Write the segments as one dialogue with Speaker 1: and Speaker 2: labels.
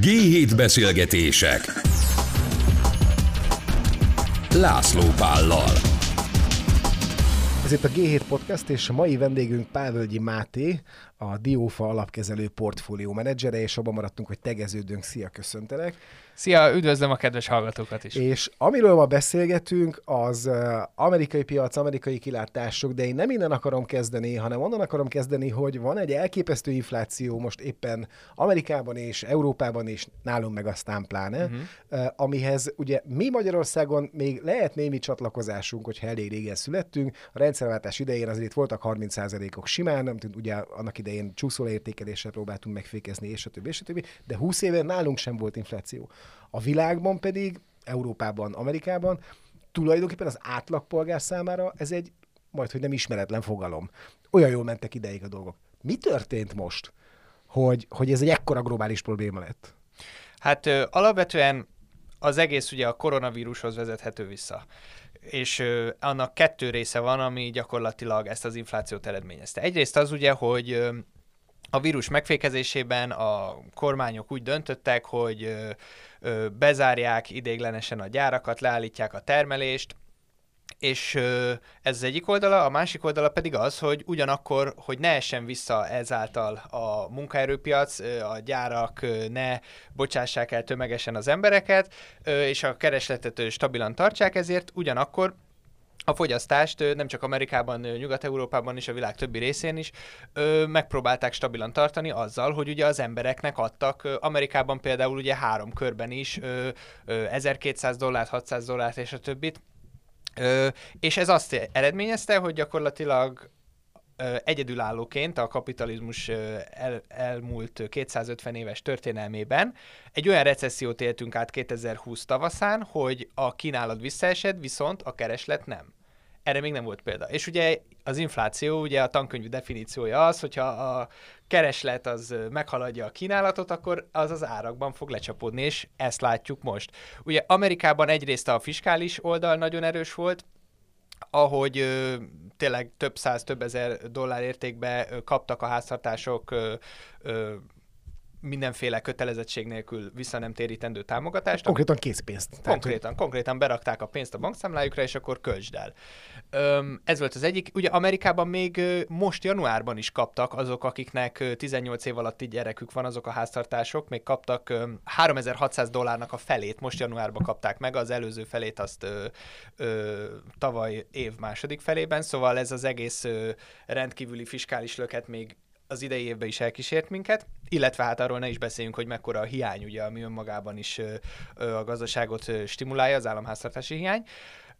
Speaker 1: G7 beszélgetések László Pállal
Speaker 2: Ez itt a G7 Podcast, és a mai vendégünk Pávölgyi Máté, a Diófa alapkezelő portfólió menedzsere, és abban maradtunk, hogy tegeződünk. Szia, köszöntelek!
Speaker 3: Szia, üdvözlöm a kedves hallgatókat is.
Speaker 2: És amiről ma beszélgetünk, az amerikai piac, amerikai kilátások, de én nem innen akarom kezdeni, hanem onnan akarom kezdeni, hogy van egy elképesztő infláció most éppen Amerikában és Európában és nálunk meg aztán pláne, uh-huh. amihez ugye mi Magyarországon még lehet némi csatlakozásunk, hogyha elég régen születtünk. A rendszerváltás idején azért voltak 30%-ok simán, nem tudom, ugye annak idején csúszóértékeléssel próbáltunk megfékezni, és a többi, és a többi, de 20 éve nálunk sem volt infláció. A világban pedig, Európában, Amerikában tulajdonképpen az átlagpolgár számára ez egy majd, hogy nem ismeretlen fogalom. Olyan jól mentek ideig a dolgok. Mi történt most, hogy, hogy ez egy ekkora globális probléma lett?
Speaker 3: Hát ö, alapvetően az egész ugye a koronavírushoz vezethető vissza. És ö, annak kettő része van, ami gyakorlatilag ezt az inflációt eredményezte. Egyrészt az ugye, hogy ö, a vírus megfékezésében a kormányok úgy döntöttek, hogy bezárják idéglenesen a gyárakat, leállítják a termelést, és ez az egyik oldala, a másik oldala pedig az, hogy ugyanakkor, hogy ne essen vissza ezáltal a munkaerőpiac, a gyárak ne bocsássák el tömegesen az embereket, és a keresletet stabilan tartsák, ezért ugyanakkor a fogyasztást nem csak Amerikában, Nyugat-Európában és a világ többi részén is megpróbálták stabilan tartani azzal, hogy ugye az embereknek adtak, Amerikában például ugye három körben is ö, ö, 1200 dollárt, 600 dollárt és a többit, és ez azt eredményezte, hogy gyakorlatilag egyedülállóként a kapitalizmus el, elmúlt 250 éves történelmében egy olyan recessziót éltünk át 2020 tavaszán, hogy a kínálat visszaesett, viszont a kereslet nem. Erre még nem volt példa. És ugye az infláció, ugye a tankönyvi definíciója az, hogyha a kereslet az meghaladja a kínálatot, akkor az az árakban fog lecsapódni, és ezt látjuk most. Ugye Amerikában egyrészt a fiskális oldal nagyon erős volt, ahogy ö, tényleg több száz, több ezer dollár értékbe ö, kaptak a háztartások ö, ö, mindenféle kötelezettség nélkül vissza nem térítendő támogatást.
Speaker 2: Konkrétan készpénzt. Tehát,
Speaker 3: Konkrétan, konkrétan berakták a pénzt a bankszámlájukra, és akkor költsd el. Öm, ez volt az egyik. Ugye Amerikában még most januárban is kaptak azok, akiknek ö, 18 év alatti gyerekük van, azok a háztartások, még kaptak ö, 3600 dollárnak a felét, most januárban kapták meg, az előző felét azt ö, ö, tavaly év második felében, szóval ez az egész ö, rendkívüli fiskális löket még az idei évben is elkísért minket, illetve hát arról ne is beszéljünk, hogy mekkora a hiány, ugye, ami önmagában is a gazdaságot stimulálja, az államháztartási hiány.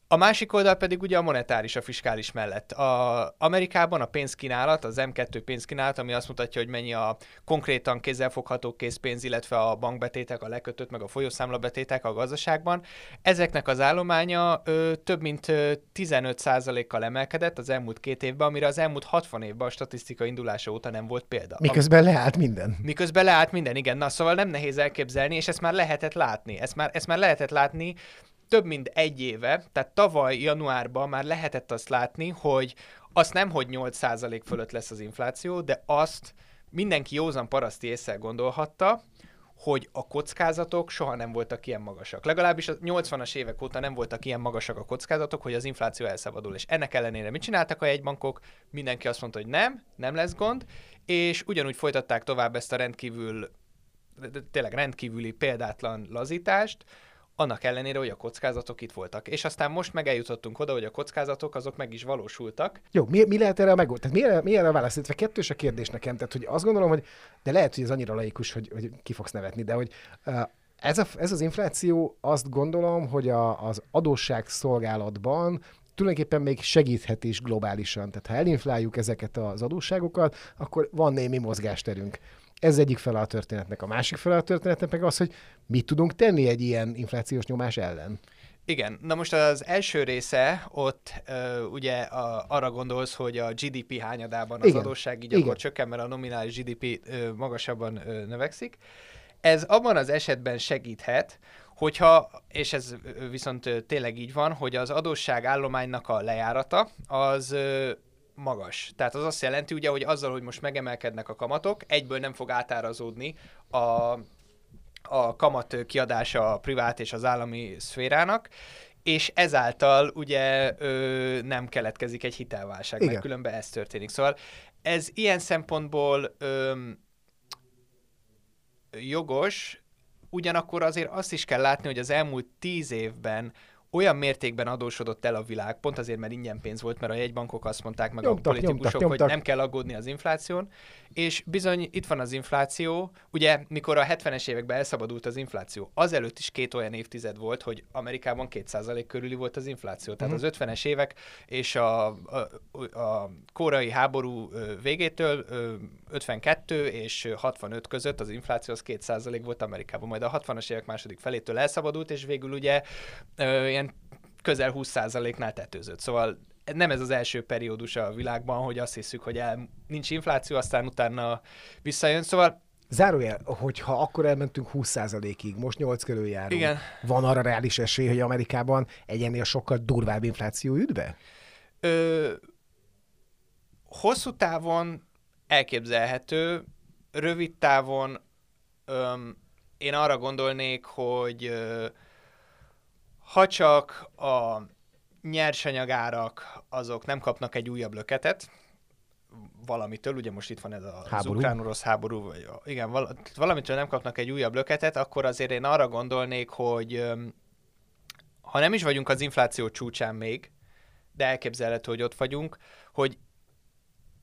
Speaker 3: A másik oldal pedig ugye a monetáris, a fiskális mellett. A Amerikában a pénzkínálat, az M2 pénzkínálat, ami azt mutatja, hogy mennyi a konkrétan kézzelfogható készpénz, illetve a bankbetétek, a lekötött, meg a folyószámlabetétek a gazdaságban. Ezeknek az állománya ö, több mint ö, 15%-kal emelkedett az elmúlt két évben, amire az elmúlt 60 évben a statisztika indulása óta nem volt példa.
Speaker 2: Miközben leállt minden.
Speaker 3: Miközben leállt minden, igen. Na, szóval nem nehéz elképzelni, és ezt már lehetett látni. Ezt már, ezt már lehetett látni több mint egy éve, tehát tavaly januárban már lehetett azt látni, hogy azt nem, hogy 8% fölött lesz az infláció, de azt mindenki józan paraszti észre gondolhatta, hogy a kockázatok soha nem voltak ilyen magasak. Legalábbis a 80-as évek óta nem voltak ilyen magasak a kockázatok, hogy az infláció elszabadul. És ennek ellenére mit csináltak a jegybankok? Mindenki azt mondta, hogy nem, nem lesz gond, és ugyanúgy folytatták tovább ezt a rendkívül, tényleg rendkívüli példátlan lazítást, annak ellenére, hogy a kockázatok itt voltak. És aztán most meg eljutottunk oda, hogy a kockázatok azok meg is valósultak.
Speaker 2: Jó, mi, mi lehet erre a megoldás? Mi, mi erre a válasz? Illetve kettős a kérdés nekem. Tehát, hogy azt gondolom, hogy de lehet, hogy ez annyira laikus, hogy, hogy ki fogsz nevetni, de hogy ez, a, ez az infláció, azt gondolom, hogy a, az adósságszolgálatban tulajdonképpen még segíthet is globálisan. Tehát ha elinfláljuk ezeket az adósságokat, akkor van némi mozgásterünk. Ez egyik fele a történetnek. A másik fele a történetnek meg az, hogy mit tudunk tenni egy ilyen inflációs nyomás ellen.
Speaker 3: Igen, na most az első része, ott uh, ugye a, arra gondolsz, hogy a GDP hányadában az
Speaker 2: Igen,
Speaker 3: adósság így
Speaker 2: igen.
Speaker 3: akkor csökken, mert a nominális GDP uh, magasabban uh, növekszik. Ez abban az esetben segíthet, hogyha, és ez ö, viszont ö, tényleg így van, hogy az adósság állománynak a lejárata az ö, magas. Tehát az azt jelenti ugye, hogy azzal, hogy most megemelkednek a kamatok, egyből nem fog átárazódni a a kamat kiadása a privát és az állami szférának, és ezáltal ugye ö, nem keletkezik egy hitelválság,
Speaker 2: Igen.
Speaker 3: mert különben ez történik. Szóval ez ilyen szempontból ö, jogos, ugyanakkor azért azt is kell látni, hogy az elmúlt tíz évben olyan mértékben adósodott el a világ, pont azért, mert ingyen pénz volt, mert a jegybankok azt mondták meg
Speaker 2: Nyomtak,
Speaker 3: a politikusok,
Speaker 2: nyomtak,
Speaker 3: hogy
Speaker 2: nyomtak.
Speaker 3: nem kell aggódni az infláción, és bizony itt van az infláció, ugye mikor a 70-es években elszabadult az infláció, azelőtt is két olyan évtized volt, hogy Amerikában 2% körüli volt az infláció. Tehát
Speaker 2: Mhm.
Speaker 3: az 50-es évek és a, a, a koreai háború végétől ö, 52 és 65 között az infláció az 2% volt Amerikában, majd a 60-as évek második felétől elszabadult, és végül ugye ilyen közel 20%-nál tetőzött. Szóval nem ez az első periódus a világban, hogy azt hiszük, hogy el, nincs infláció, aztán utána visszajön. Szóval
Speaker 2: Zárójel, hogyha akkor elmentünk 20%-ig, most 8 körül járunk,
Speaker 3: Igen.
Speaker 2: van arra reális esély, hogy Amerikában egy ennél sokkal durvább infláció üt be?
Speaker 3: Ö, hosszú távon elképzelhető, rövid távon öm, én arra gondolnék, hogy ö, ha csak a nyersanyagárak azok nem kapnak egy újabb löketet, valamitől, ugye most itt van ez a,
Speaker 2: Háború.
Speaker 3: ukrán-orosz háború, vagy igen, val- valamitől nem kapnak egy újabb löketet, akkor azért én arra gondolnék, hogy ha nem is vagyunk az infláció csúcsán még, de elképzelhető, hogy ott vagyunk, hogy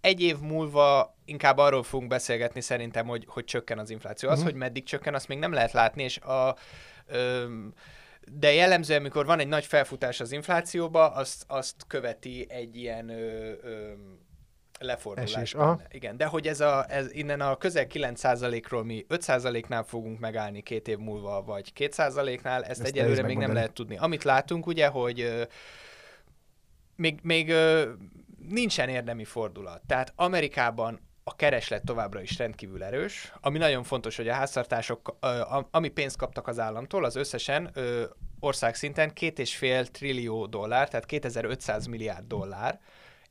Speaker 3: egy év múlva inkább arról fogunk beszélgetni szerintem, hogy, hogy csökken az infláció. Az,
Speaker 2: Mhm.
Speaker 3: hogy meddig csökken, azt még nem lehet látni, és a, öm, de jellemzően, amikor van egy nagy felfutás az inflációba, azt, azt követi egy ilyen ö, ö, lefordulás.
Speaker 2: Esés, aha.
Speaker 3: benne. Igen, de hogy ez, a, ez innen a közel 9%-ról mi 5%-nál fogunk megállni két év múlva, vagy 2%-nál, ezt,
Speaker 2: Ezt
Speaker 3: egyelőre még nem lehet tudni. Amit látunk ugye, hogy ö, még, még ö, nincsen érdemi fordulat. Tehát Amerikában a kereslet továbbra is rendkívül erős, ami nagyon fontos, hogy a háztartások, ami pénzt kaptak az államtól, az összesen országszinten két és fél trillió dollár, tehát 2500 milliárd dollár,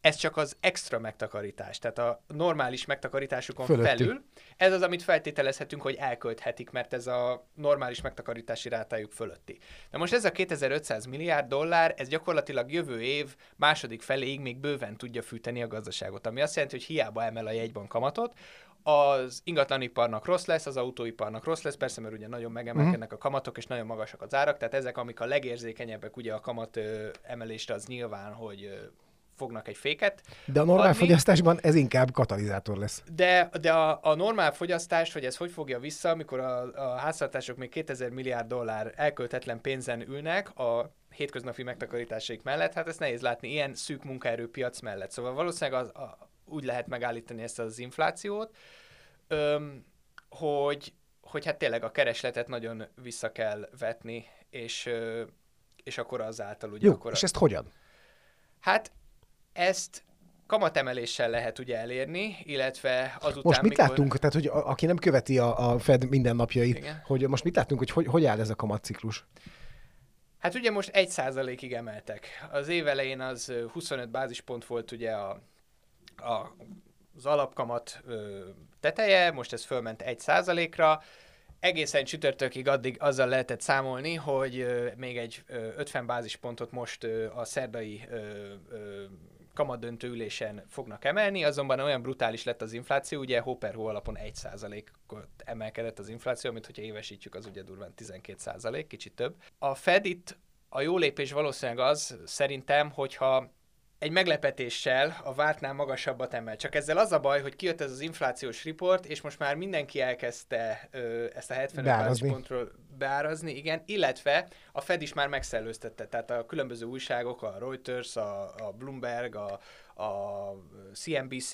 Speaker 3: ez csak az extra megtakarítás, tehát a normális megtakarításukon
Speaker 2: Fölötti.
Speaker 3: felül. Ez az, amit feltételezhetünk, hogy elkölthetik, mert ez a normális megtakarítási rátájuk fölötti. Na most ez a 2500 milliárd dollár, ez gyakorlatilag jövő év második feléig még bőven tudja fűteni a gazdaságot, ami azt jelenti, hogy hiába emel a jegybank kamatot, az ingatlaniparnak rossz lesz, az autóiparnak rossz lesz, persze, mert ugye nagyon megemelkednek a kamatok, és nagyon magasak az árak, tehát ezek, amik a legérzékenyebbek ugye a kamat ö, emelésre, az nyilván, hogy ö, fognak egy féket,
Speaker 2: De a normál
Speaker 3: Adni-
Speaker 2: fogyasztásban ez inkább katalizátor lesz.
Speaker 3: de, de a, a normál fogyasztás, hogy ez hogy fogja vissza, amikor a, a háztartások még 2000 milliárd dollár elköltetlen pénzen ülnek a hétköznapi megtakarításaik mellett, hát ezt nehéz látni ilyen szűk munkaerőpiac mellett. Szóval valószínűleg az, a, úgy lehet megállítani ezt az inflációt, öm, hogy, hogy hát tényleg a keresletet nagyon vissza kell vetni, és, és akkor azáltal ugye
Speaker 2: Jó,
Speaker 3: akkor...
Speaker 2: és ezt hogyan?
Speaker 3: Hát ezt kamatemeléssel lehet ugye elérni, illetve azután,
Speaker 2: Most mit
Speaker 3: mikor...
Speaker 2: láttunk, tehát hogy a, aki nem követi a, a Fed mindennapjait,
Speaker 3: Igen.
Speaker 2: hogy most mit láttunk, hogy, hogy hogy áll ez a kamatciklus?
Speaker 3: Hát ugye most 1 ig emeltek. Az év elején az ö, 25 bázispont volt ugye a, a, az alapkamat ö, teteje, most ez fölment 1% ra Egészen csütörtökig addig azzal lehetett számolni, hogy ö, még egy ö, 50 bázispontot most ö, a szerdai ö, ö, kamadöntő ülésen fognak emelni, azonban olyan brutális lett az infláció, ugye hó per hó alapon 1%-ot emelkedett az infláció, amit hogyha évesítjük, az ugye durván 12%, kicsit több. A Fed itt a jó lépés valószínűleg az, szerintem, hogyha egy meglepetéssel a vártnál magasabbat emel. Csak ezzel az a baj, hogy kijött ez az inflációs report, és most már mindenki elkezdte ö, ezt a 75
Speaker 2: Beárazni.
Speaker 3: bázispontról beárazni, igen, illetve a Fed is már megszellőztette, tehát a különböző újságok, a Reuters, a, a Bloomberg, a, a CNBC,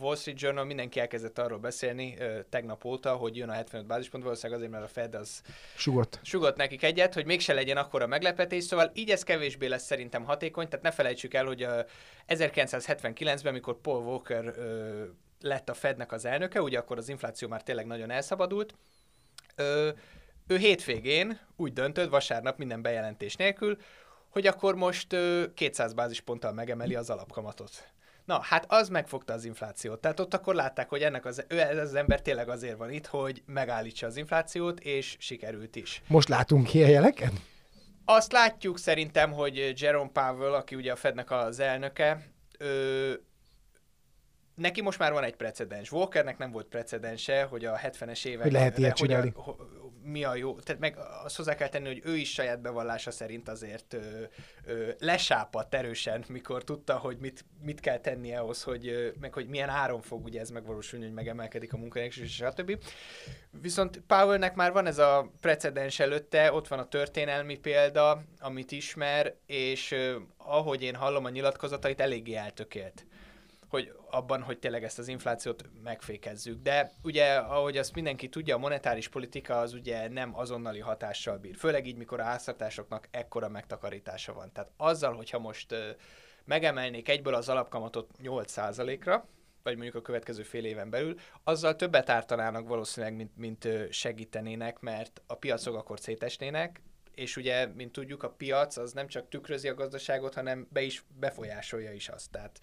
Speaker 3: Wall Street Journal, mindenki elkezdett arról beszélni tegnap óta, hogy jön a 75 bázispont, valószínűleg azért, mert a Fed az
Speaker 2: Sugott.
Speaker 3: sugott nekik egyet, hogy mégse legyen akkora meglepetés, szóval így ez kevésbé lesz szerintem hatékony, tehát ne felejtsük el, hogy ö, 1979-ben, mikor Paul Walker lett a Fednek az elnöke, ugye akkor az infláció már tényleg nagyon elszabadult, ő hétvégén úgy döntött, vasárnap minden bejelentés nélkül, hogy akkor most ö, 200 bázisponttal megemeli az alapkamatot. Na, hát az megfogta az inflációt. Tehát ott akkor látták, hogy ennek az, ő, ez az ember tényleg azért van itt, hogy megállítsa az inflációt, és sikerült is.
Speaker 2: Most látunk ilyen jeleket?
Speaker 3: Azt látjuk szerintem, hogy Jerome Powell, aki ugye a Fednek az elnöke, ő, neki most már van egy precedens. Walkernek nem volt precedense, hogy a 70-es években...
Speaker 2: Hogy lehet ilyet csinálni.
Speaker 3: A, mi a jó, tehát meg azt hozzá kell tenni, hogy ő is saját bevallása szerint azért ö, ö, lesápadt erősen, mikor tudta, hogy mit, mit kell tenni ahhoz, hogy, ö, meg hogy milyen áron fog ugye ez megvalósulni, hogy megemelkedik a munkanélküliség, és stb. Viszont Powellnek már van ez a precedens előtte, ott van a történelmi példa, amit ismer, és ö, ahogy én hallom a nyilatkozatait, eléggé eltökélt hogy abban, hogy tényleg ezt az inflációt megfékezzük. De ugye, ahogy azt mindenki tudja, a monetáris politika az ugye nem azonnali hatással bír. Főleg így, mikor a háztartásoknak ekkora megtakarítása van. Tehát azzal, hogyha most megemelnék egyből az alapkamatot 8%-ra, vagy mondjuk a következő fél éven belül, azzal többet ártanának valószínűleg, mint, mint segítenének, mert a piacok akkor szétesnének, és ugye, mint tudjuk, a piac az nem csak tükrözi a gazdaságot, hanem be is befolyásolja is azt. Tehát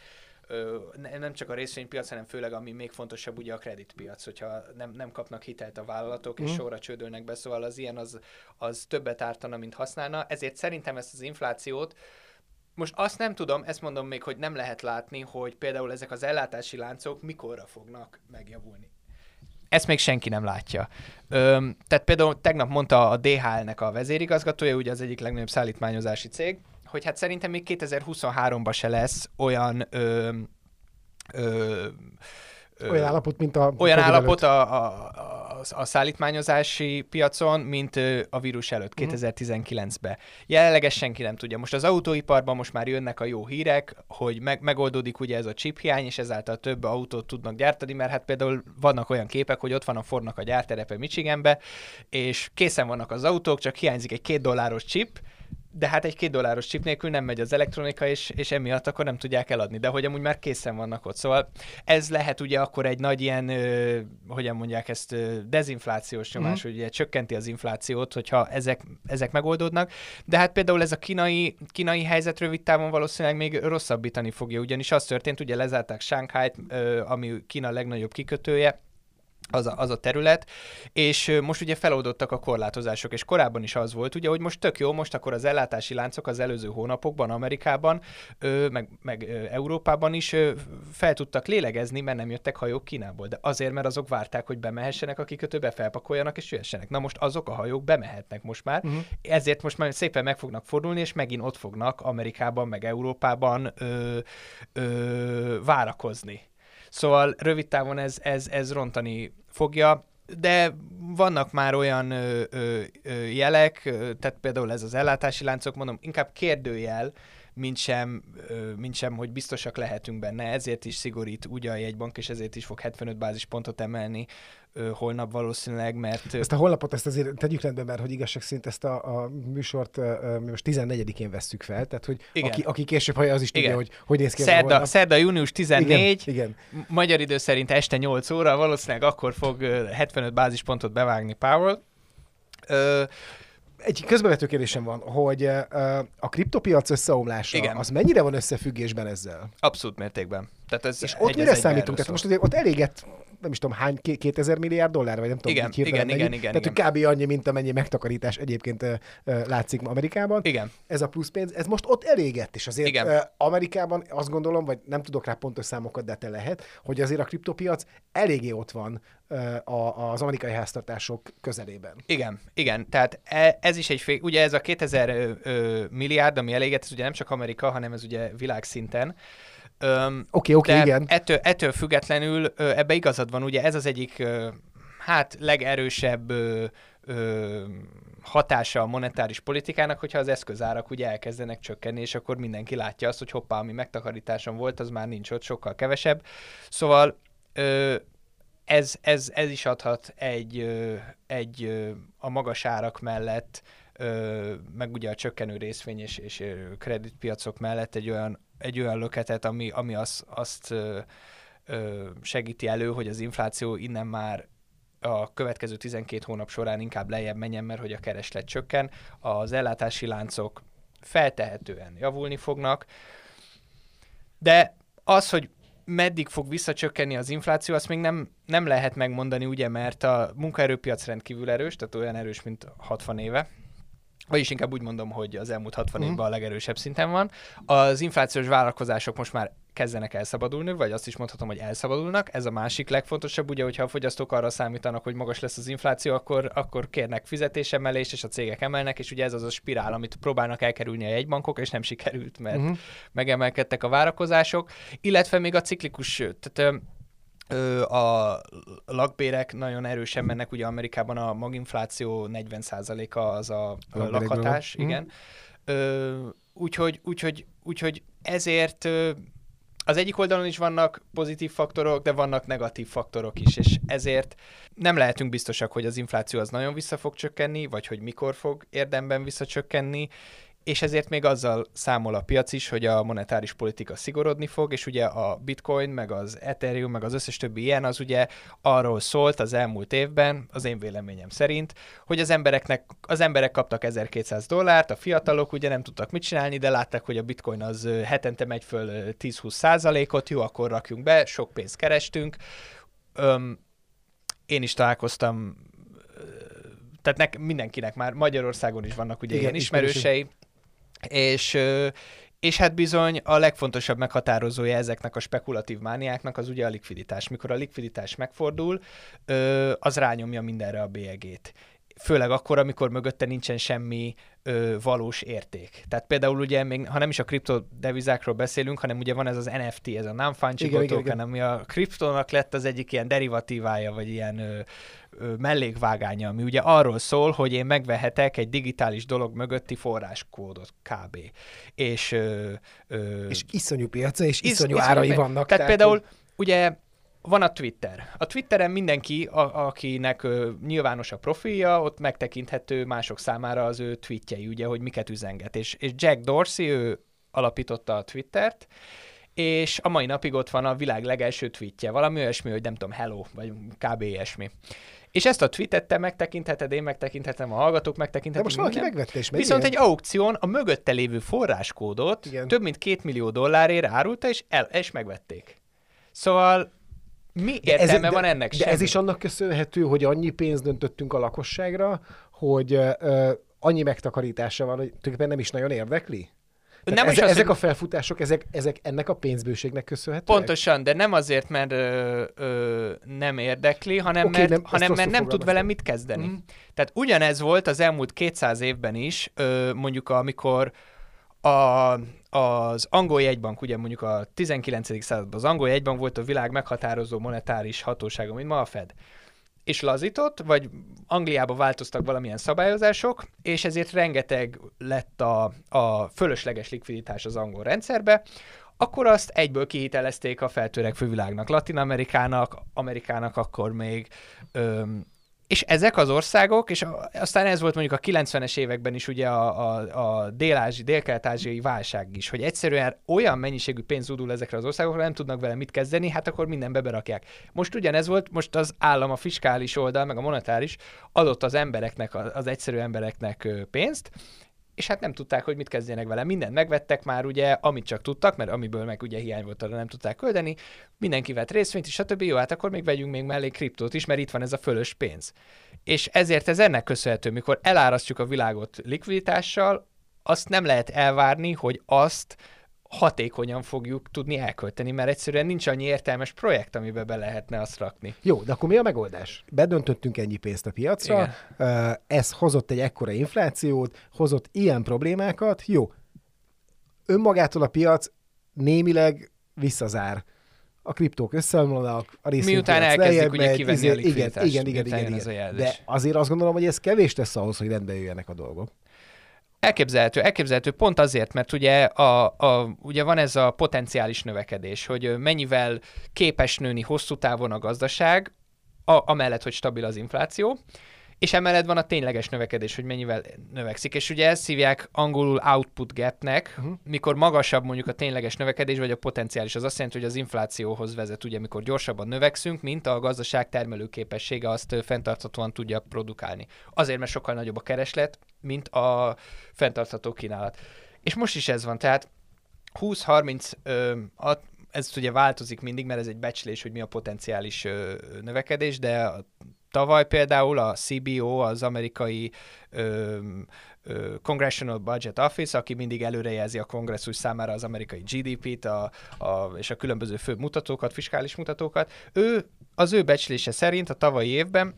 Speaker 3: nem csak a részvénypiac, hanem főleg ami még fontosabb, ugye a kreditpiac, hogyha nem, nem kapnak hitelt a vállalatok, mm. és mhm. sorra csődölnek be, szóval az ilyen az, az többet ártana, mint használna. Ezért szerintem ezt az inflációt most azt nem tudom, ezt mondom még, hogy nem lehet látni, hogy például ezek az ellátási láncok mikorra fognak megjavulni. Ezt még senki nem látja. Öm, tehát például tegnap mondta a DHL-nek a vezérigazgatója, ugye az egyik legnagyobb szállítmányozási cég, hogy hát szerintem még 2023-ban se lesz olyan ö, ö,
Speaker 2: olyan állapot, mint a...
Speaker 3: Olyan állapot a, a, a, a szállítmányozási piacon, mint a vírus előtt, 2019-ben. Mhm. Jelenleg senki nem tudja. Most az autóiparban most már jönnek a jó hírek, hogy meg, megoldódik ugye ez a chip hiány, és ezáltal több autót tudnak gyártani, mert hát például vannak olyan képek, hogy ott van a Fordnak a gyárterepe Michiganbe, és készen vannak az autók, csak hiányzik egy két dolláros chip, de hát egy két dolláros chip nélkül nem megy az elektronika, és, és emiatt akkor nem tudják eladni, de hogy amúgy már készen vannak ott. Szóval ez lehet ugye akkor egy nagy ilyen, ö, hogyan mondják ezt, ö, dezinflációs nyomás, mm. ugye csökkenti az inflációt, hogyha ezek, ezek megoldódnak, de hát például ez a kínai, kínai helyzet rövid távon valószínűleg még rosszabbítani fogja, ugyanis az történt, ugye lezárták Shanghai-t, ö, ami Kína legnagyobb kikötője, az a, az a terület, és most ugye feloldottak a korlátozások, és korábban is az volt, ugye, hogy most tök jó, most akkor az ellátási láncok az előző hónapokban Amerikában, meg, meg Európában is fel tudtak lélegezni, mert nem jöttek hajók Kínából, de azért, mert azok várták, hogy bemehessenek a kikötőbe, felpakoljanak és jöhessenek. Na most azok a hajók bemehetnek most már, uh-huh. ezért most már szépen meg fognak fordulni, és megint ott fognak Amerikában, meg Európában ö, ö, várakozni. Szóval rövid távon ez, ez, ez rontani fogja, de vannak már olyan ö, ö, ö, jelek, tehát például ez az ellátási láncok, mondom, inkább kérdőjel, mint sem, mint sem, hogy biztosak lehetünk benne. Ezért is szigorít ugye a jegybank, és ezért is fog 75 bázispontot emelni holnap valószínűleg, mert...
Speaker 2: Ezt a holnapot ezt azért tegyük rendben, mert hogy igazság szerint ezt a, a műsort mi most 14-én vesszük fel, tehát hogy igen. aki, aki később hallja, az is tudja, igen. hogy hogy néz ki
Speaker 3: szerda, szerda, június 14, igen, igen. magyar idő szerint este 8 óra, valószínűleg akkor fog 75 bázispontot bevágni Powell. Ö,
Speaker 2: egy közbevető kérdésem van, hogy a kriptopiac összeomlása, Igen. az mennyire van összefüggésben ezzel?
Speaker 3: Abszolút mértékben. Tehát ez
Speaker 2: és ott mire számítunk? Tehát most azért ott eléget nem is tudom hány, 2000 milliárd dollár, vagy nem tudom,
Speaker 3: igen, igen, mennyi. igen, igen,
Speaker 2: Tehát igen. kb. annyi, mint amennyi megtakarítás egyébként látszik Amerikában.
Speaker 3: Igen.
Speaker 2: Ez a plusz pénz, ez most ott elégett, és azért igen. Amerikában azt gondolom, vagy nem tudok rá pontos számokat, de te lehet, hogy azért a kriptopiac eléggé ott van uh, az amerikai háztartások közelében.
Speaker 3: Igen, igen, tehát e, ez is egy fél, ugye ez a 2000 ö, milliárd, ami elégett, ez ugye nem csak Amerika, hanem ez ugye világszinten.
Speaker 2: Oké, oké, okay, igen.
Speaker 3: Ettől, ettől függetlenül ebbe igazad van, ugye ez az egyik hát legerősebb ö, hatása a monetáris politikának, hogyha az eszközárak ugye elkezdenek csökkenni, és akkor mindenki látja azt, hogy hoppá, ami megtakarításon volt, az már nincs ott, sokkal kevesebb. Szóval ö, ez, ez, ez is adhat egy, ö, egy ö, a magas árak mellett, ö, meg ugye a csökkenő részvény és, és kreditpiacok mellett egy olyan egy olyan löketet, ami, ami az, azt ö, ö, segíti elő, hogy az infláció innen már a következő 12 hónap során inkább lejjebb menjen, mert hogy a kereslet csökken, az ellátási láncok feltehetően javulni fognak, de az, hogy meddig fog visszacsökkenni az infláció, azt még nem, nem lehet megmondani, ugye, mert a munkaerőpiac rendkívül erős, tehát olyan erős, mint 60 éve. Vagyis inkább úgy mondom, hogy az elmúlt 60
Speaker 2: Mhm.
Speaker 3: évben a legerősebb szinten van. Az inflációs vállalkozások most már kezdenek elszabadulni, vagy azt is mondhatom, hogy elszabadulnak. Ez a másik legfontosabb, ugye, hogyha a fogyasztók arra számítanak, hogy magas lesz az infláció, akkor, akkor kérnek fizetésemelést, és a cégek emelnek, és ugye ez az a spirál, amit próbálnak elkerülni a jegybankok, és nem sikerült, mert
Speaker 2: Uh-huh.
Speaker 3: megemelkedtek a várakozások, illetve még a ciklikus, tehát a lakbérek nagyon erősen mennek, ugye Amerikában a maginfláció 40%-a az a, a lakhatás,
Speaker 2: van. Mhm.
Speaker 3: igen. Ö, úgyhogy, úgyhogy, úgyhogy ezért az egyik oldalon is vannak pozitív faktorok, de vannak negatív faktorok is, és ezért nem lehetünk biztosak, hogy az infláció az nagyon vissza fog csökkenni, vagy hogy mikor fog érdemben visszacsökkenni, és ezért még azzal számol a piac is, hogy a monetáris politika szigorodni fog, és ugye a bitcoin, meg az ethereum, meg az összes többi ilyen, az ugye arról szólt az elmúlt évben, az én véleményem szerint, hogy az embereknek, az emberek kaptak 1200 dollárt, a fiatalok ugye nem tudtak mit csinálni, de látták, hogy a bitcoin az hetente megy föl ö, 10-20 százalékot, jó, akkor rakjunk be, sok pénzt kerestünk. Öm, én is találkoztam tehát nek, mindenkinek már Magyarországon is vannak ugye
Speaker 2: Igen,
Speaker 3: ilyen
Speaker 2: ismerősök.
Speaker 3: ismerősei, és, és hát bizony a legfontosabb meghatározója ezeknek a spekulatív mániáknak az ugye a likviditás. Mikor a likviditás megfordul, az rányomja mindenre a bélyegét. Főleg akkor, amikor mögötte nincsen semmi ö, valós érték. Tehát például ugye még, ha nem is a kriptodevizákról beszélünk, hanem ugye van ez az NFT, ez a non-fungible
Speaker 2: Igen, igen,
Speaker 3: token, ami a kriptónak lett az egyik ilyen derivatívája, vagy ilyen ö, ö, mellékvágánya, ami ugye arról szól, hogy én megvehetek egy digitális dolog mögötti forráskódot kb. És, ö, ö,
Speaker 2: És iszonyú piaca, és
Speaker 3: Isz-
Speaker 2: iszonyú
Speaker 3: iszonyú
Speaker 2: árai vannak.
Speaker 3: Tehát például ugye van a Twitter. A Twitteren mindenki, a, akinek ö, nyilvános a profilja, ott megtekinthető mások számára az ő tweetjei, ugye, hogy miket üzenget. És, és Jack Dorsey, ő alapította a Twittert, és a mai napig ott van a világ legelső tweetje, valami olyasmi, hogy nem tudom, hello, vagy kb. ilyesmi. És ezt a tweetet te megtekintheted, én megtekinthetem, a hallgatók
Speaker 2: De
Speaker 3: megtekinthetik.
Speaker 2: most valaki
Speaker 3: minden.
Speaker 2: megvette, és
Speaker 3: Viszont
Speaker 2: ilyen.
Speaker 3: egy aukción a mögötte lévő forráskódot.
Speaker 2: Igen.
Speaker 3: több mint két millió dollárért árulta, és, el, és megvették. Szóval mi
Speaker 2: De ez-
Speaker 3: értelme
Speaker 2: de-
Speaker 3: van ennek?
Speaker 2: De
Speaker 3: Semmi.
Speaker 2: ez is annak köszönhető, hogy annyi pénzt döntöttünk a lakosságra, hogy ö, annyi megtakarítása van, hogy tulajdonképpen nem is nagyon érdekli? Tehát
Speaker 3: Nem
Speaker 2: eze-
Speaker 3: az,
Speaker 2: ezek
Speaker 3: hogy-
Speaker 2: a felfutások, ezek, ezek ennek a pénzbőségnek köszönhetőek?
Speaker 3: Pontosan, de nem azért, mert ö, ö, nem érdekli, hanem,
Speaker 2: Oké,
Speaker 3: mert,
Speaker 2: nem,
Speaker 3: hanem mert nem tud vele mit kezdeni.
Speaker 2: Mhm.
Speaker 3: Tehát ugyanez volt az elmúlt 200 évben is, ö, mondjuk amikor a, az angol jegybank, ugye mondjuk a 19. században az angol jegybank volt a világ meghatározó monetáris hatósága, mint ma a Fed. És lazított, vagy Angliába változtak valamilyen szabályozások, és ezért rengeteg lett a, a fölösleges likviditás az angol rendszerbe, akkor azt egyből kihitelezték a feltörekvő világnak, Latin Amerikának, Amerikának akkor még, öm, és ezek az országok, és aztán ez volt mondjuk a 90-es években is ugye a, a, a dél-ázsi, dél-kelet-ázsiai válság is, hogy egyszerűen olyan mennyiségű pénz zúdul ezekre az országokra, nem tudnak vele mit kezdeni, hát akkor mindenbe berakják. Most ugyanez volt, most az állam, a fiskális oldal, meg a monetáris adott az embereknek, az egyszerű embereknek pénzt, és hát nem tudták, hogy mit kezdjenek vele. Mindent megvettek már, ugye, amit csak tudtak, mert amiből meg ugye hiány volt, arra nem tudták küldeni. Mindenki vett részvényt, és stb. Jó, hát akkor még vegyünk még mellé kriptót is, mert itt van ez a fölös pénz. És ezért ez ennek köszönhető, mikor elárasztjuk a világot likviditással, azt nem lehet elvárni, hogy azt hatékonyan fogjuk tudni elkölteni, mert egyszerűen nincs annyi értelmes projekt, amiben be lehetne azt rakni.
Speaker 2: Jó, de akkor mi a megoldás? Bedöntöttünk ennyi pénzt a piacra, ö, ez hozott egy ekkora inflációt, hozott ilyen problémákat, jó. Önmagától a piac némileg visszazár. A kriptók összeomlanak, a
Speaker 3: Miután elkezdik ugye kivenni
Speaker 2: izé-
Speaker 3: a
Speaker 2: Igen, igen, igen, igen, igen. De azért azt gondolom, hogy ez kevés lesz ahhoz, hogy rendbe jöjjenek a dolgok.
Speaker 3: Elképzelhető, elképzelhető pont azért, mert ugye, a, a, ugye van ez a potenciális növekedés, hogy mennyivel képes nőni hosszú távon a gazdaság, a, amellett, hogy stabil az infláció, és emellett van a tényleges növekedés, hogy mennyivel növekszik. És ugye ezt hívják angolul output gapnek, uh-huh. mikor magasabb mondjuk a tényleges növekedés, vagy a potenciális. Az azt jelenti, hogy az inflációhoz vezet, ugye, mikor gyorsabban növekszünk, mint a gazdaság termelőképessége azt fenntarthatóan tudja produkálni. Azért, mert sokkal nagyobb a kereslet, mint a fenntartható kínálat. És most is ez van, tehát 20-30, ö, a, ez ugye változik mindig, mert ez egy becslés, hogy mi a potenciális ö, növekedés, de a, tavaly például a CBO, az amerikai ö, ö, Congressional Budget Office, aki mindig előrejelzi a kongresszus számára az amerikai GDP-t a, a, és a különböző fő mutatókat, fiskális mutatókat, ő az ő becslése szerint a tavalyi évben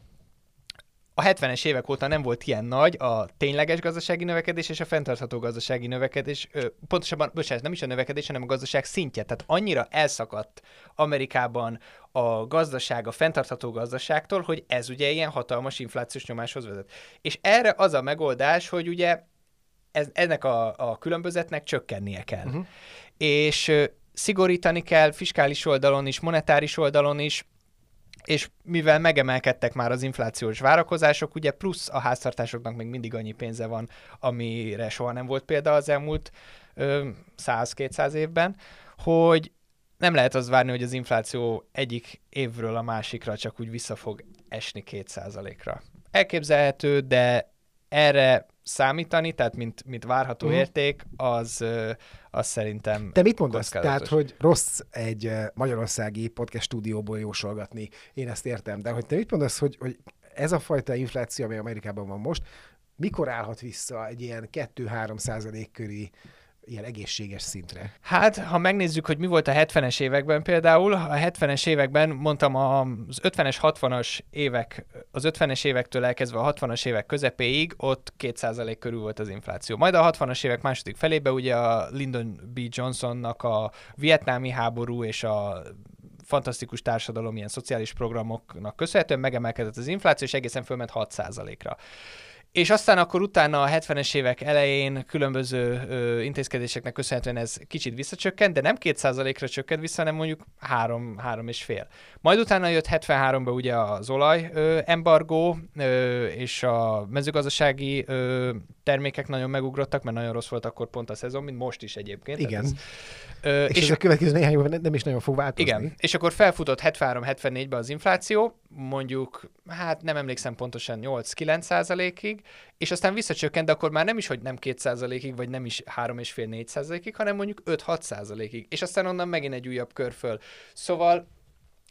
Speaker 3: a 70-es évek óta nem volt ilyen nagy a tényleges gazdasági növekedés és a fenntartható gazdasági növekedés, pontosabban, bocsánat, nem is a növekedés, hanem a gazdaság szintje. Tehát annyira elszakadt Amerikában a gazdaság, a fenntartható gazdaságtól, hogy ez ugye ilyen hatalmas inflációs nyomáshoz vezet. És erre az a megoldás, hogy ugye ez, ennek a, a különbözetnek csökkennie kell. Uh-huh. És szigorítani kell fiskális oldalon is, monetáris oldalon is, és mivel megemelkedtek már az inflációs várakozások, ugye plusz a háztartásoknak még mindig annyi pénze van, amire soha nem volt példa az elmúlt 100-200 évben, hogy nem lehet az várni, hogy az infláció egyik évről a másikra csak úgy vissza fog esni 2%-ra. Elképzelhető, de erre számítani, tehát mint, mint várható uh-huh. érték, az, az szerintem
Speaker 2: Te mit mondasz? Tehát, hogy rossz egy magyarországi podcast stúdióból jósolgatni, én ezt értem, de hogy te mit mondasz, hogy, hogy ez a fajta infláció, ami Amerikában van most, mikor állhat vissza egy ilyen 2-3 százalék körüli ilyen egészséges szintre?
Speaker 3: Hát, ha megnézzük, hogy mi volt a 70-es években például, a 70-es években mondtam az 50-es, 60-as évek, az 50-es évektől elkezdve a 60-as évek közepéig ott 2% körül volt az infláció. Majd a 60-as évek második felébe ugye a Lyndon B. Johnsonnak a vietnámi háború és a fantasztikus társadalom, ilyen szociális programoknak köszönhetően megemelkedett az infláció, és egészen fölment 6%-ra. És aztán akkor utána a 70-es évek elején különböző ö, intézkedéseknek köszönhetően ez kicsit visszacsökkent, de nem 2%-ra csökkent vissza, hanem mondjuk 3, 3 és fél. Majd utána jött 73-ban ugye az olaj ö, embargó, ö, és a mezőgazdasági ö, termékek nagyon megugrottak, mert nagyon rossz volt akkor pont a szezon, mint most is egyébként.
Speaker 2: Igen. Ez, ö, és, és ez a következő néhány évben nem is nagyon fog változni.
Speaker 3: Igen, és akkor felfutott 73-74-ben az infláció, mondjuk, hát nem emlékszem pontosan 8-9 százalékig, és aztán visszacsökkent, de akkor már nem is, hogy nem 2 százalékig, vagy nem is 3,5-4 százalékig, hanem mondjuk 5-6 százalékig. És aztán onnan megint egy újabb kör föl. Szóval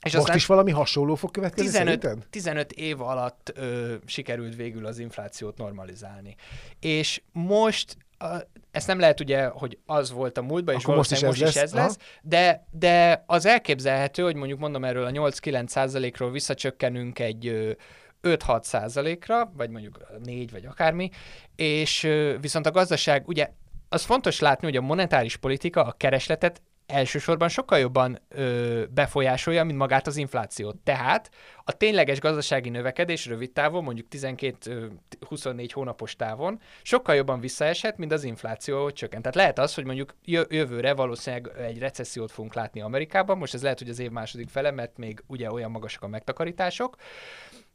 Speaker 2: és Most is valami hasonló fog következni
Speaker 3: 15, 15 év alatt ö, sikerült végül az inflációt normalizálni. És most ezt nem lehet ugye, hogy az volt a múltban, és Akkor most is, most is ez lesz, lesz de, de az elképzelhető, hogy mondjuk mondom erről a 8-9 százalékról visszacsökkenünk egy 5-6 százalékra, vagy mondjuk 4, vagy akármi, és viszont a gazdaság, ugye az fontos látni, hogy a monetáris politika a keresletet elsősorban sokkal jobban ö, befolyásolja, mint magát az inflációt. Tehát a tényleges gazdasági növekedés rövid távon, mondjuk 12-24 hónapos távon sokkal jobban visszaeshet, mint az infláció csökkent. Tehát lehet az, hogy mondjuk jövőre valószínűleg egy recessziót fogunk látni Amerikában, most ez lehet, hogy az év második fele, mert még ugye olyan magasak a megtakarítások,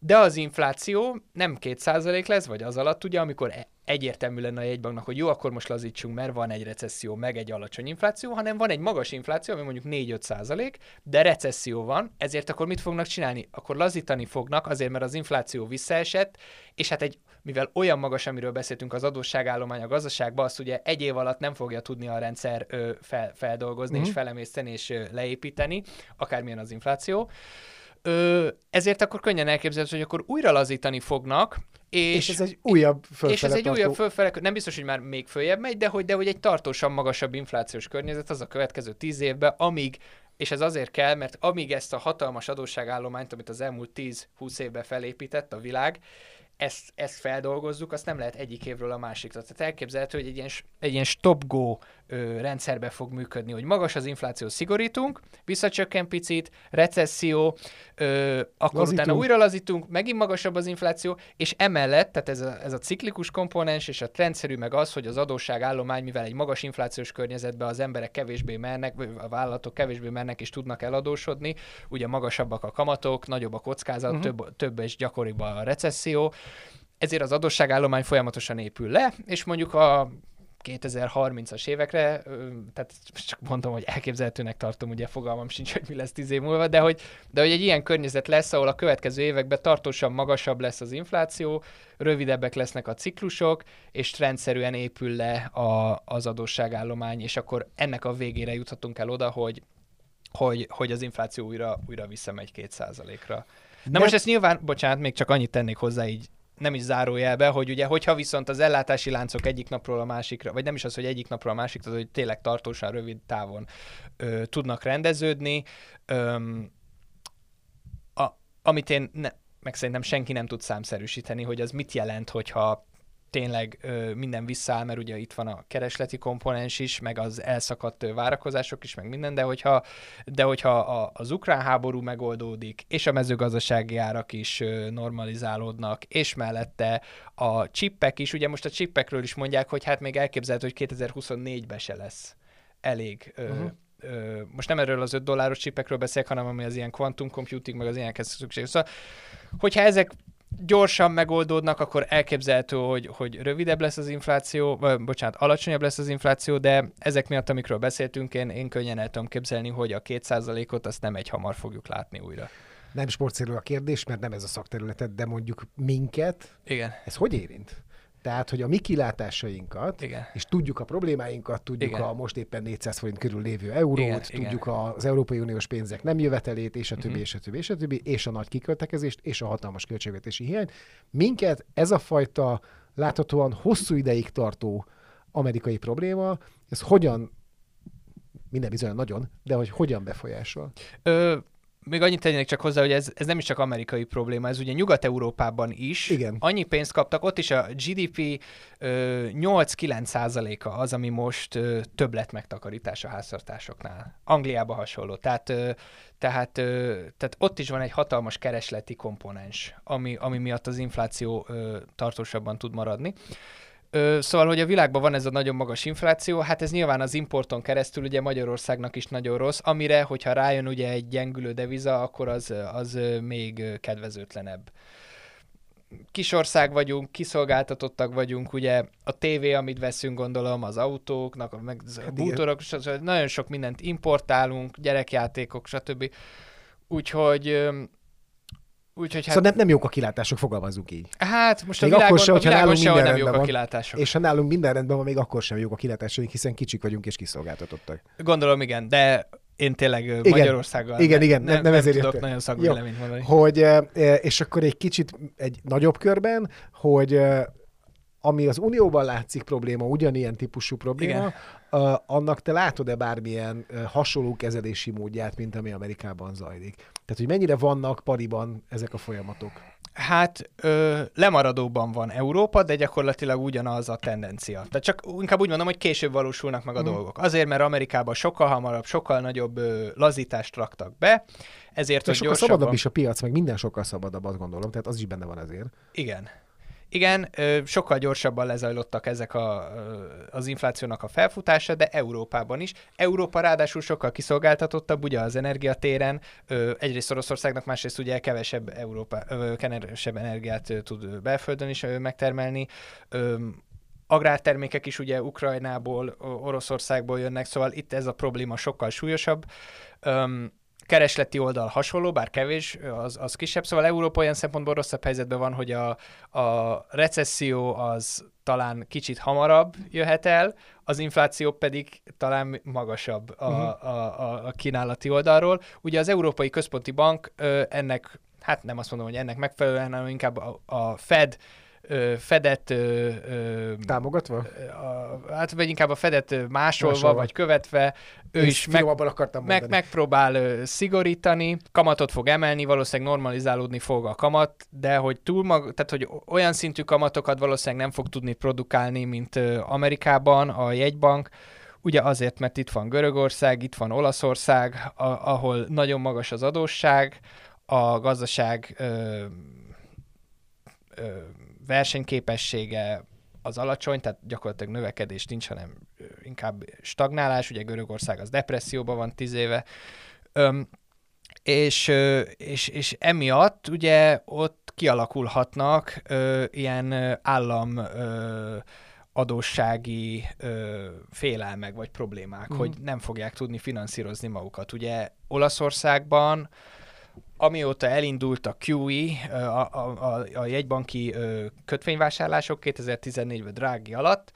Speaker 3: de az infláció nem 2% lesz, vagy az alatt ugye, amikor e- egyértelmű lenne a jegybanknak, hogy jó, akkor most lazítsunk, mert van egy recesszió, meg egy alacsony infláció, hanem van egy magas infláció, ami mondjuk 4-5 százalék, de recesszió van, ezért akkor mit fognak csinálni? Akkor lazítani fognak, azért, mert az infláció visszaesett, és hát egy, mivel olyan magas, amiről beszéltünk az adósságállomány a gazdaságban, azt ugye egy év alatt nem fogja tudni a rendszer ö, fel, feldolgozni, mm-hmm. és felemészteni, és ö, leépíteni, akármilyen az infláció. Ö, ezért akkor könnyen elképzelhető, hogy akkor újra lazítani fognak, és,
Speaker 2: és ez egy újabb fölfele
Speaker 3: És ez egy tartó... újabb fölfele, nem biztos, hogy már még följebb megy, de hogy, de hogy egy tartósan magasabb inflációs környezet az a következő tíz évben, amíg és ez azért kell, mert amíg ezt a hatalmas adósságállományt, amit az elmúlt 10-20 évben felépített a világ, ezt, ezt feldolgozzuk, azt nem lehet egyik évről a másikra. Tehát elképzelhető, hogy egy ilyen, egy ilyen stop-go ö, rendszerbe fog működni, hogy magas az infláció, szigorítunk, visszacsökken picit, recesszió, ö, akkor lazítunk. utána újra lazítunk, megint magasabb az infláció, és emellett, tehát ez a, ez a ciklikus komponens és a trendszerű meg az, hogy az adósságállomány, mivel egy magas inflációs környezetben az emberek kevésbé mernek, a vállalatok kevésbé mernek és tudnak eladósodni, ugye magasabbak a kamatok, nagyobb a kockázat, uh-huh. több, több és gyakoribb a recesszió, ezért az adósságállomány folyamatosan épül le, és mondjuk a 2030-as évekre, tehát csak mondom, hogy elképzelhetőnek tartom, ugye fogalmam sincs, hogy mi lesz tíz év múlva, de hogy, de hogy egy ilyen környezet lesz, ahol a következő években tartósan magasabb lesz az infláció, rövidebbek lesznek a ciklusok, és rendszerűen épül le a, az adósságállomány, és akkor ennek a végére juthatunk el oda, hogy hogy, hogy az infláció újra, újra visszamegy 2%-ra. Na
Speaker 2: De-
Speaker 3: most ezt nyilván, bocsánat, még csak annyit tennék hozzá így nem is zárójelbe, hogy ugye, hogyha viszont az ellátási láncok egyik napról a másikra, vagy nem is az, hogy egyik napról a másikra, tehát, hogy tényleg tartósan, rövid távon ö, tudnak rendeződni, öm, a, amit én, ne, meg szerintem senki nem tud számszerűsíteni, hogy az mit jelent, hogyha tényleg ö, minden visszaáll, mert ugye itt van a keresleti komponens is, meg az elszakadt ö, várakozások is, meg minden, de hogyha, de hogyha a, az ukrán háború megoldódik, és a mezőgazdasági árak is ö, normalizálódnak, és mellette a csippek is, ugye most a csippekről is mondják, hogy hát még elképzelhető, hogy 2024-ben se lesz elég ö, ö, most nem erről az 5 dolláros csipekről beszélek, hanem ami az ilyen quantum computing, meg az ilyenekhez szükséges. Szóval, hogyha ezek gyorsan megoldódnak, akkor elképzelhető, hogy, hogy rövidebb lesz az infláció, vagy bocsánat, alacsonyabb lesz az infláció, de ezek miatt, amikről beszéltünk, én, én könnyen el tudom képzelni, hogy a 2%-ot azt nem egy hamar fogjuk látni újra.
Speaker 2: Nem sportszerű a kérdés, mert nem ez a szakterületed, de mondjuk minket,
Speaker 3: Igen,
Speaker 2: ez hogy érint? Tehát, hogy a mi kilátásainkat,
Speaker 3: igen.
Speaker 2: és tudjuk a problémáinkat, tudjuk
Speaker 3: Igen.
Speaker 2: a most éppen 400 forint körül lévő eurót,
Speaker 3: Igen,
Speaker 2: tudjuk
Speaker 3: igen.
Speaker 2: az Európai Uniós pénzek nem jövetelét, és a többi,
Speaker 3: Mhm.
Speaker 2: és a többi, és a többi, és a nagy kiköltekezést, és a hatalmas költségvetési hiányt. Minket ez a fajta láthatóan hosszú ideig tartó amerikai probléma, ez hogyan, minden bizony nagyon, de hogy hogyan befolyásol?
Speaker 3: Ö, még annyit tennék csak hozzá, hogy ez, ez nem is csak amerikai probléma, ez ugye Nyugat-Európában is.
Speaker 2: Igen.
Speaker 3: Annyi pénzt kaptak, ott is a GDP ö, 8-9 százaléka az, ami most ö, többlet megtakarítás a háztartásoknál. Angliába hasonló. Tehát, ö, tehát, ö, tehát ott is van egy hatalmas keresleti komponens, ami, ami miatt az infláció ö, tartósabban tud maradni. Ö, szóval, hogy a világban van ez a nagyon magas infláció, hát ez nyilván az importon keresztül ugye Magyarországnak is nagyon rossz, amire, hogyha rájön ugye egy gyengülő deviza, akkor az, az még kedvezőtlenebb. Kisország vagyunk, kiszolgáltatottak vagyunk, ugye a tévé, amit veszünk, gondolom, az autóknak, a meg a
Speaker 2: igen.
Speaker 3: bútorok, stb. nagyon sok mindent importálunk, gyerekjátékok, stb. Úgyhogy, úgyhogy hát,
Speaker 2: Szóval nem, nem jók a kilátások, fogalmazunk így.
Speaker 3: hát most a
Speaker 2: Még
Speaker 3: világon,
Speaker 2: akkor se,
Speaker 3: a világon
Speaker 2: nálunk minden
Speaker 3: nem jók
Speaker 2: rendben
Speaker 3: a
Speaker 2: van.
Speaker 3: kilátások.
Speaker 2: És ha nálunk minden rendben van, még akkor sem jók a kilátásaink, hiszen kicsik vagyunk és kiszolgáltatottak.
Speaker 3: Gondolom, igen, de én tényleg
Speaker 2: Igen.
Speaker 3: Magyarországgal
Speaker 2: Igen,
Speaker 3: ne-
Speaker 2: igen, nem-
Speaker 3: nem,
Speaker 2: nem ezért
Speaker 3: tudok
Speaker 2: jöttem.
Speaker 3: nagyon szakvéleményt mondani.
Speaker 2: Hogy, és akkor egy kicsit egy nagyobb körben, hogy ami az Unióban látszik probléma, ugyanilyen típusú probléma, uh, annak te látod-e bármilyen hasonló kezelési módját, mint ami Amerikában zajlik? Tehát, hogy mennyire vannak pariban ezek a folyamatok?
Speaker 3: Hát ö, lemaradóban van Európa, de gyakorlatilag ugyanaz a tendencia. Tehát csak inkább úgy mondom, hogy később valósulnak meg a
Speaker 2: Mhm.
Speaker 3: dolgok. Azért, mert Amerikában sokkal hamarabb, sokkal nagyobb ö, lazítást raktak be, ezért,
Speaker 2: De
Speaker 3: hogy
Speaker 2: sokkal
Speaker 3: gyorsabban...
Speaker 2: szabadabb is a piac, meg minden sokkal szabadabb, azt gondolom, tehát az is benne van ezért.
Speaker 3: Igen. Igen, sokkal gyorsabban lezajlottak ezek a, az inflációnak a felfutása, de Európában is. Európa ráadásul sokkal kiszolgáltatottabb, ugye az energiatéren, egyrészt Oroszországnak, másrészt ugye kevesebb, Európa, kevesebb energiát tud belföldön is megtermelni. Agrártermékek is ugye Ukrajnából, Oroszországból jönnek, szóval itt ez a probléma sokkal súlyosabb. Keresleti oldal hasonló, bár kevés, az, az kisebb, szóval Európa olyan szempontból rosszabb helyzetben van, hogy a, a recesszió az talán kicsit hamarabb jöhet el, az infláció pedig talán magasabb a,
Speaker 2: Mhm.
Speaker 3: a, a, a kínálati oldalról. Ugye az Európai Központi Bank ö, ennek, hát nem azt mondom, hogy ennek megfelelően, hanem inkább a, a Fed ö, Fedet ö, ö,
Speaker 2: Támogatva?
Speaker 3: a, hát vagy inkább a Fedet ö, másolva,
Speaker 2: Másolva.
Speaker 3: vagy követve, ő
Speaker 2: Én
Speaker 3: is meg,
Speaker 2: akartam
Speaker 3: meg,
Speaker 2: mondani.
Speaker 3: megpróbál ö, szigorítani, kamatot fog emelni, valószínűleg normalizálódni fog a kamat, de hogy túl mag, tehát hogy olyan szintű kamatokat valószínűleg nem fog tudni produkálni, mint ö, Amerikában a jegybank, Ugye azért, mert itt van Görögország, itt van Olaszország, a, ahol nagyon magas az adósság, a gazdaság ö, ö, versenyképessége az alacsony, tehát gyakorlatilag növekedés nincs, hanem inkább stagnálás, ugye Görögország az depresszióban van tíz éve, Öm, és, és, és emiatt ugye ott kialakulhatnak ö, ilyen állam ö, adóssági ö, félelmek vagy problémák,
Speaker 2: Mhm.
Speaker 3: hogy nem fogják tudni finanszírozni magukat. Ugye Olaszországban amióta elindult a QE, a, a, a, a jegybanki kötvényvásárlások 2014-ben drági alatt,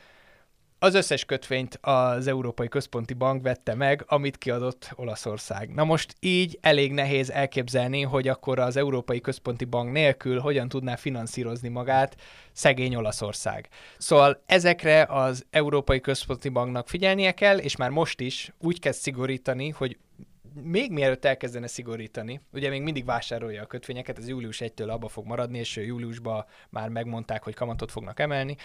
Speaker 3: az összes kötvényt az Európai Központi Bank vette meg, amit kiadott Olaszország. Na most így elég nehéz elképzelni, hogy akkor az Európai Központi Bank nélkül hogyan tudná finanszírozni magát szegény Olaszország. Szóval ezekre az Európai Központi Banknak figyelnie kell, és már most is úgy kezd szigorítani, hogy még mielőtt elkezdene szigorítani, ugye még mindig vásárolja a kötvényeket, ez július 1-től abba fog maradni, és júliusban már megmondták, hogy kamatot fognak emelni,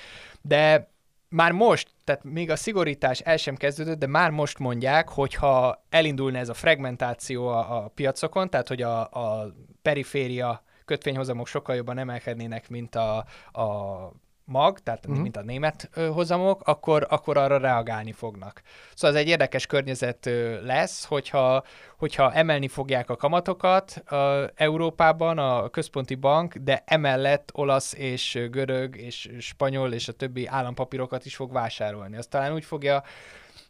Speaker 3: de már most, tehát még a szigorítás el sem kezdődött, de már most mondják, hogy ha elindulna ez a fragmentáció a, a piacokon, tehát hogy a, a periféria kötvényhozamok sokkal jobban emelkednének, mint a, a mag, tehát uh-huh. mint a német ö, hozamok, akkor, akkor arra reagálni fognak. Szóval ez egy érdekes környezet ö, lesz, hogyha, hogyha emelni fogják a kamatokat ö, Európában a központi bank, de emellett olasz és görög és spanyol és a többi állampapírokat is fog vásárolni. Azt talán úgy fogja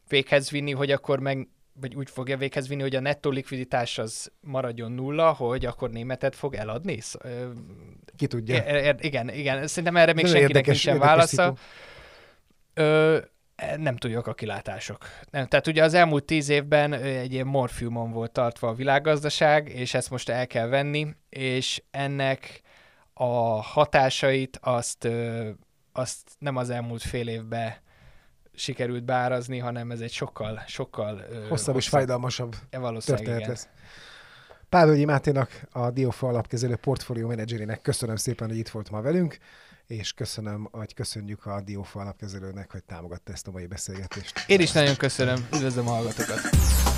Speaker 3: véghez vinni, hogy akkor meg vagy úgy fogja véghez vinni, hogy a nettó likviditás az maradjon nulla, hogy akkor németet fog eladni?
Speaker 2: Ki tudja.
Speaker 3: É, é, igen, igen. Szerintem erre még senkinek érdekes, nincsen válasza. Ö, e, nem tudjuk a kilátások. Nem, tehát ugye az elmúlt tíz évben egy ilyen morfiumon volt tartva a világgazdaság, és ezt most el kell venni, és ennek a hatásait azt, azt nem az elmúlt fél évben sikerült beárazni, hanem ez egy sokkal, sokkal
Speaker 2: hosszabb, hosszabb és fájdalmasabb
Speaker 3: történet igen. lesz.
Speaker 2: Pávölgyi Máténak, a Diofa alapkezelő portfólió menedzserének köszönöm szépen, hogy itt volt ma velünk, és köszönöm, hogy köszönjük a Diofa alapkezelőnek, hogy támogatta ezt a mai beszélgetést.
Speaker 3: Én is nagyon köszönöm, üdvözlöm a hallgatókat!